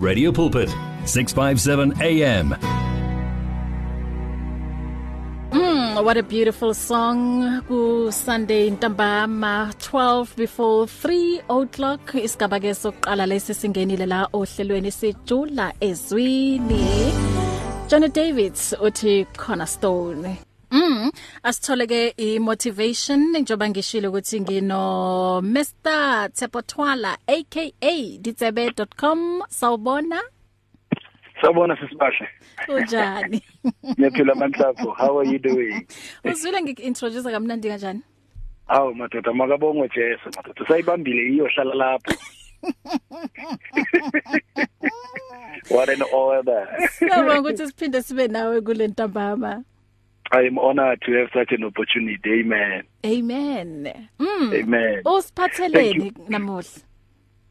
Radio Pulpit 657 AM Mm, what a beautiful song. Ku Sunday ntambama 12 before 3 o'clock. Isigaba ke sokuqala lesi singenile la ohlelweni sijula ezwini. Johnny Davids uthi cornerstone. Mm asithole ke i-motivation njengoba ngishilo ukuthi ngino Mr Tsepotwala aka ditsebe.com sawubona Sawubona sisibahle. Unjani? Ngiyaphila manhlapho. How are you doing? Uzwile ngik-introduce kamnandi kanjani? Awu madoda makabongwe Jesu madoda. Sayibambile iyohlala lapho. What an order. Siyabonga ukuthi siphinde sibe nawe kule ntambama. I am honored to have such an opportunity. Amen. Amen. Mm. Amen. Usiphatheleni namuhla.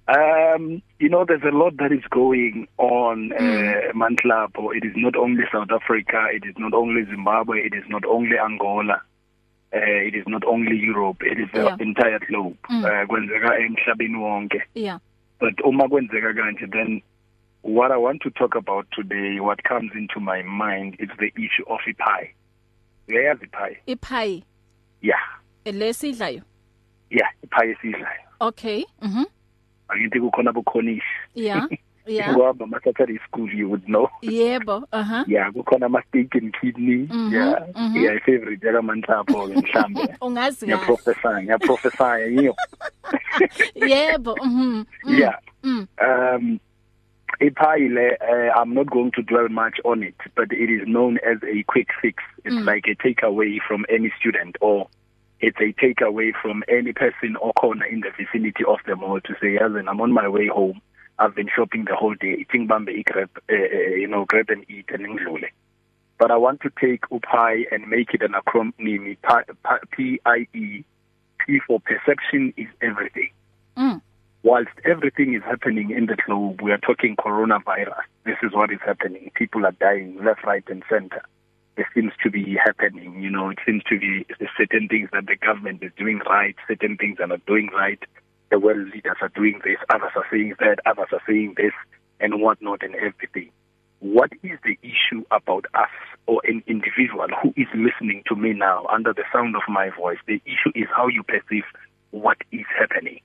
Um, you know, there's a lot that is going on, uh, Manhlapo. It is not only South Africa, it is not only Zimbabwe, it is not only Angola, uh, it is not only Europe, it is the Yeah. entire globe. Mm. Uh, kwenzeka emhlabeni wonke. Yeah. But uma kwenzeka kanje then what I want to talk about today, what comes into my mind is the issue of ipie. Uyayazi ipie? Iphai Yeah. lesidlayo. Yeah, ipie esidlayo. Okay. Mhm. Angithi kukhona bukhonish. Yeah. Yeah. Ngoba ma-Saturday school you would know. Yebo. Aha. Yeah, kukhona ama steak and kidney. Mhm, Yeah. mhm. Yeah, i favorite yaka manhlapho ke mhlambe. Ungazi Ngiya kahle. professor, ngiya professor yiyo. Yebo. Mhm. mm, Yeah. Mm. Um Ipayile, uh, I'm not going to dwell much on it, but it is known as a quick fix. It's Mm. like a takeaway from any student or it's a takeaway from any person or corner in the vicinity of the mall to say, yes, I'm on my way home. I've been shopping the whole day, eating bambe grab, uh, uh, you know, grab and eat and ngidlule. But I want to take UPI and make it an acronym, P-I-E, P for perception is everything Mm. Whilst everything is happening in the globe, we are talking coronavirus. This is what is happening. People are dying left, right, and center. There seems to be happening. You know, it seems to be certain things that the government is doing right, certain things are not doing right. The world leaders are doing this, others are saying that, others are saying this, and whatnot, and everything. What is the issue about us or an individual who is listening to me now under the sound of my voice? The issue is how you perceive what is happening.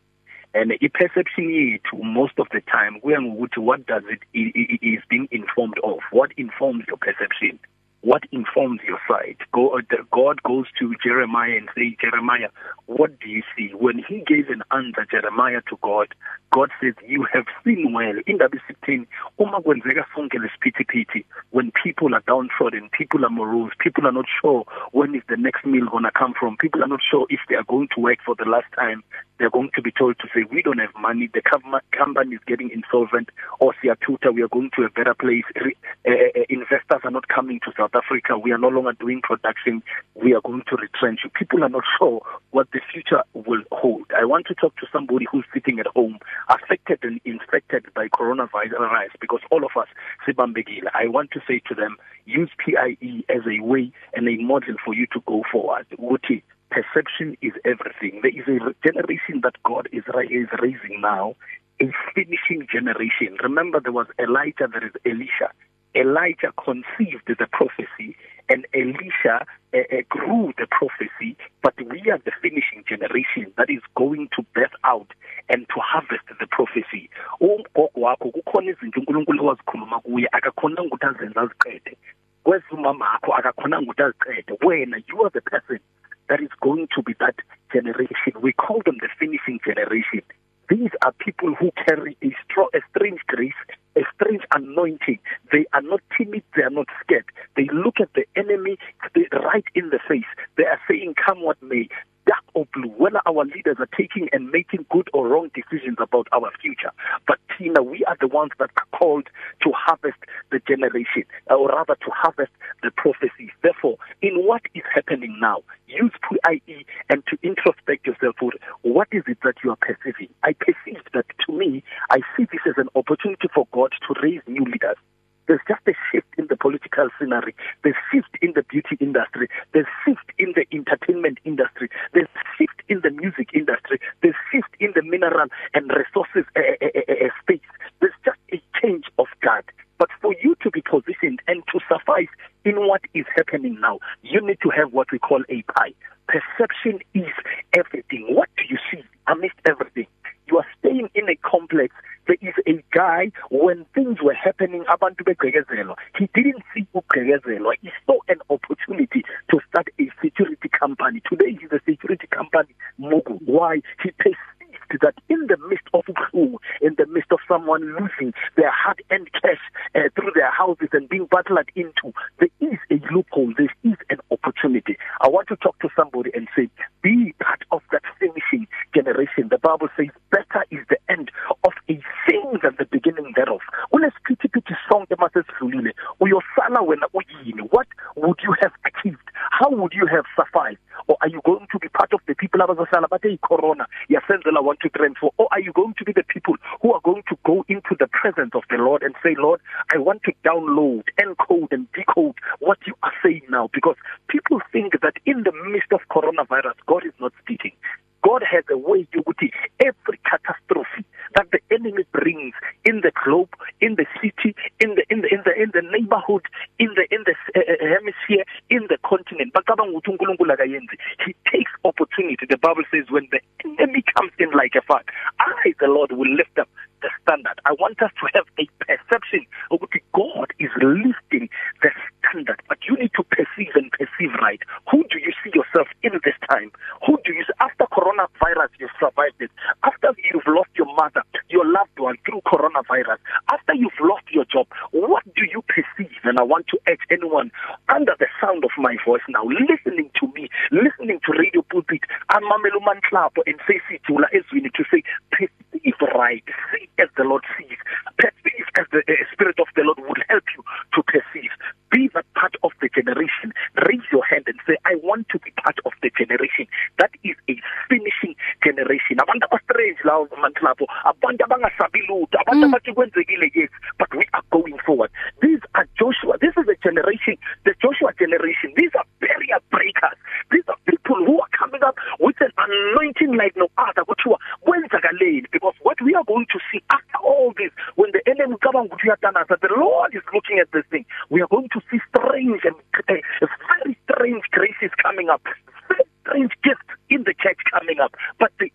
And i-perception yethu most of the time kuya ngokuthi what does it is being informed of? What informs your perception? What informs your sight Go, god goes to jeremiah and say jeremiah what do you see? When he gave an answer jeremiah to god god says you have seen well. Indaba isithini uma kwenzeka sonke lesiphithiphithi when people are downtrodden people are morose people are not sure when is the next meal going to come from people are not sure if they are going to work for the last time they're going to be told to say we don't have money the com- company is getting insolvent or siyatuta we are going to a better place uh, uh, investors are not coming to South Africa we are no longer doing production. We are going to retrench. You people are not sure what the future will hold. I want to talk to somebody who's sitting at home affected and infected by coronavirus because all of us sibambekile i want to say to them use PIE as a way and a model for you to go forward. Ukuthi perception is everything. There is a generation that god is is raising now a finishing generation. Remember there was elijah there is elisha. Elijah conceived the prophecy and elisha uh, uh, grew the prophecy but we are the finishing generation that is going to birth out and to harvest the prophecy. Umgogo wakho kukhona izinto uNkulunkulu owazikhuluma kuye akakhona ukuthi azenze aziqede. Kwezumama akho akakhona ukuthi aziqede. Wena you are the person that is going to be that generation. We call them the finishing generation. These are people who carry a strong a strange grace strange anointing. They are not timid they are not scared. They look at the enemy right in the face. They are saying come what may dark or blue whether our leaders are taking and making good or wrong decisions about our future. But Tina we are the ones that are called to harvest the generation or rather to harvest the prophecies. Therefore in what is happening now use PIE and to introspect yourself for what is it that you are perceiving i perceived that to me i see this as an opportunity for god to raise new leaders There's just a shift in the political scenery. There's shift in the beauty industry. There's shift in the entertainment industry. There's shift in the music industry. There's shift in the mineral and resources uh, uh, uh, uh, space. There's just a change of guard. But for you to be positioned and to suffice in what is happening now, you need to have what we call a pie. Perception is everything. What do you see amidst everything? You are staying in a complex. There is a guy when things were happening abantu begqekezelwa. He didn't see ugqekezelwa. He saw an opportunity to start a security company. Today he's a security company mogul. Why? He perceived that in the midst of ubuhlungu, in the midst of someone losing their hard-earned cash uh, through their houses and being battled into, there is a loophole. There is an opportunity. I want to talk to somebody and say, be part of that finishing generation. The Bible says, better is the end of a thing than the beginning thereof. Unesiphithiphithi sonke masesidlulile uyosala wena uyini what would you have achieved how would you have sufficed or are you going to be part of the people abazosala bathe corona yasenzela 1 2 3 and 4 or are you going to be the people who are going to go into the presence of the Lord and say Lord I want to download encode and decode what you are saying now because people think that in the midst of coronavirus God is not speaking. God has a way yokuthi every catastrophe that the enemy brings in the globe in the city in the in the the in the neighborhood in the in the uh, hemisphere in the continent. Bacabanga ukuthi uNkulunkulu akayenzi. He takes opportunity the bible says when the enemy comes in like a flood I the Lord will lift up the standard. I want us to have a perception ukuthi God is lifting the standard. But you need to perceive and perceive right. Who do you see yourself in this time who do you after coronavirus you survived it after you've lost your mother your loved one through coronavirus after you've lost your job what do you perceive and I want anyone under the sound of my voice now listening to me listening to radio pulpit amamela umanhlapo and say sijula ezwini to say perceive right see as the Lord sees perceive as the uh, spirit of the Lord will help you to perceive be that part of the generation raise your hand and say I want to be part of the generation that is a finishing generation abantu aba strange lawo manhlapo abantu abangasabi lutho abantu abathi kwenzekile yes but we are going forward these are Joshua this is a generation the Joshua generation these are barrier breakers. These are people who are coming up with an anointing like no other. Kuthiwa kwenzakaleni? Because what we are going to see after all this when the enemy cabanga ukuthi uyatanasa the Lord is looking at this thing we are going to see strange and uh, very strange graces coming up. Very strange gifts in the church coming up. But the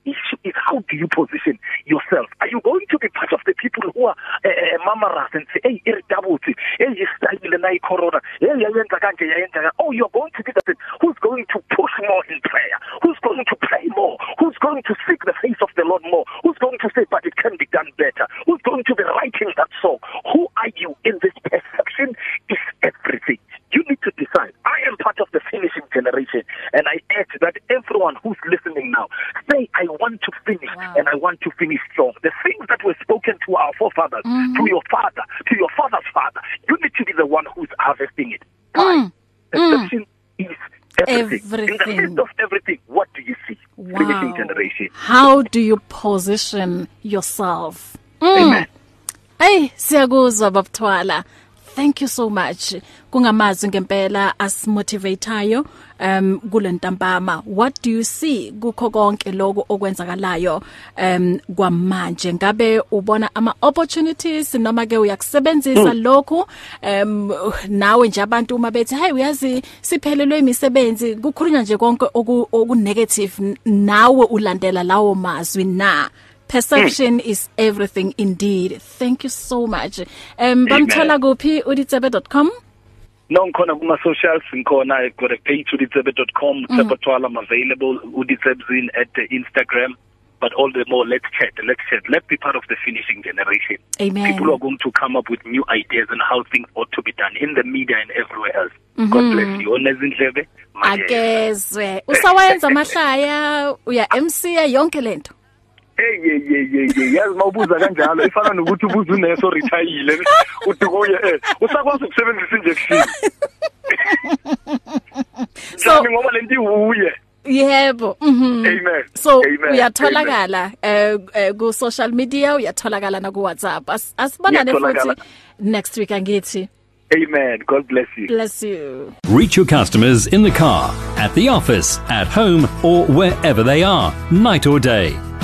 how do you position yourself? Are you going to be part of the people who are uh, mamarous and say hey irritable hey isitayile na icorona hey yayenza kanje yayenza oh you're going to be the who's going to push more in prayer? Who's going to pray more? Who's going to seek the face of the Lord more? Who's going to say but it can be done better? Who's going to be writing that song who are you in this perception is everything you need to decide I am part of the finishing generation and I urge that everyone who's listening now say I want to finish wow. and I want to finish strong the things that were spoken to our forefathers mm. to your father to your father's father. You need to be the one who's harvesting it. Mm. perception mm. is everything. everything in the midst of everything what do you see? Wow. finishing generation. How do you position yourself? Amen. Hey siyakuzwa babuthwala thank you so much. Kungamazwi ngempela asimotivateayo um kulentambama what do you see kukho konke lokho okwenzakalayo um kwamanje? Ngabe ubona ama opportunities noma ke uyakusebenzisa Mm. lokho um nawe nje abantu uma bethi hey uyazi siphelelwe imisebenzi. Kukhulunywa nje konke oku oku negative n- nawe ulandela lawo mazwi na? Perception is everything indeed. Thank you so much. Um bamthola kuphi uditsebe.com No ngikhona kuma socials ngikhona I've got a page uditsebe.com Tsepatwala I'm available uditsebzin at the Instagram but all the more let's chat let's chat. Let's be part of the finishing generation. Amen. People are going to come up with new ideas and how things ought to be done in the media and everywhere else. God bless you. Onezindlebe akezwe usawenza amahlaya uya MC yonke lento. Hey ye ye ye ye yazi mawubuza kanjalo ifana nokuthi ubuza uneso retire uthi kuye eh usakwazi ukusebenzisa injection So- Njani ngoba lento iwuye yebo mhm Amen. so Amen. uyatholakala eh eh, ku social media uyatholakala na ku WhatsApp As- asibonane Ngiyatholakala. futhi next week angithi Amen. God bless you. bless you Reach your customers in the car, at the office, at home, or wherever they are, night or day.